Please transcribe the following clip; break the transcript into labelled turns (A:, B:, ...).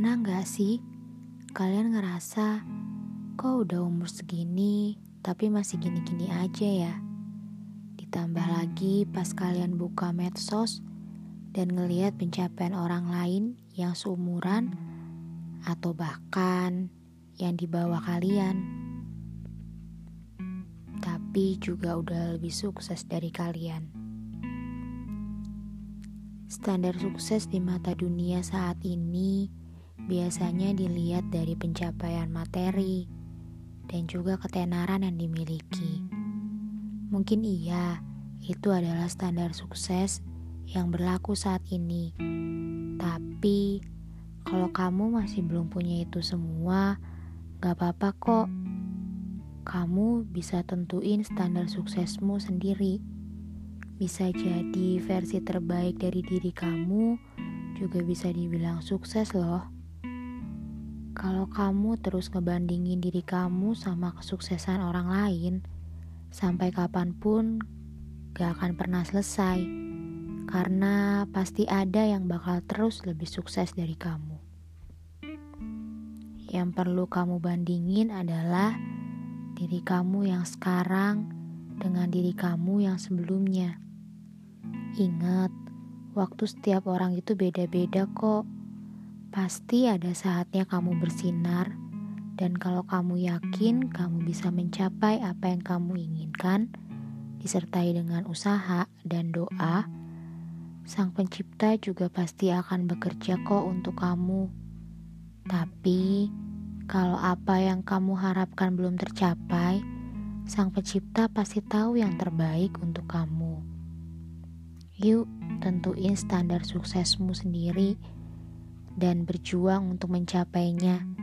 A: Gak sih? Kalian ngerasa kok udah umur segini tapi masih gini-gini aja ya? Ditambah lagi pas kalian buka medsos dan ngeliat pencapaian orang lain yang seumuran atau bahkan yang di bawah kalian. Tapi juga udah lebih sukses dari kalian. Standar sukses di mata dunia saat ini biasanya dilihat dari pencapaian materi dan juga ketenaran yang dimiliki. Mungkin iya, itu adalah standar sukses yang berlaku saat ini. Tapi, kalau kamu masih belum punya itu semua, gak apa-apa kok. Kamu bisa tentuin standar suksesmu sendiri. Bisa jadi versi terbaik dari diri kamu, juga bisa dibilang sukses loh. Kalau kamu terus ngebandingin diri kamu sama kesuksesan orang lain, sampai kapan pun gak akan pernah selesai. Karena pasti ada yang bakal terus lebih sukses dari kamu. Yang perlu kamu bandingin adalah diri kamu yang sekarang dengan diri kamu yang sebelumnya. Ingat, waktu setiap orang itu beda-beda kok. Pasti ada saatnya kamu bersinar, dan kalau kamu yakin kamu bisa mencapai apa yang kamu inginkan, disertai dengan usaha dan doa, Sang Pencipta juga pasti akan bekerja kok untuk kamu. Tapi, kalau apa yang kamu harapkan belum tercapai, Sang Pencipta pasti tahu yang terbaik untuk kamu. Yuk, tentuin standar suksesmu sendiri dan berjuang untuk mencapainya.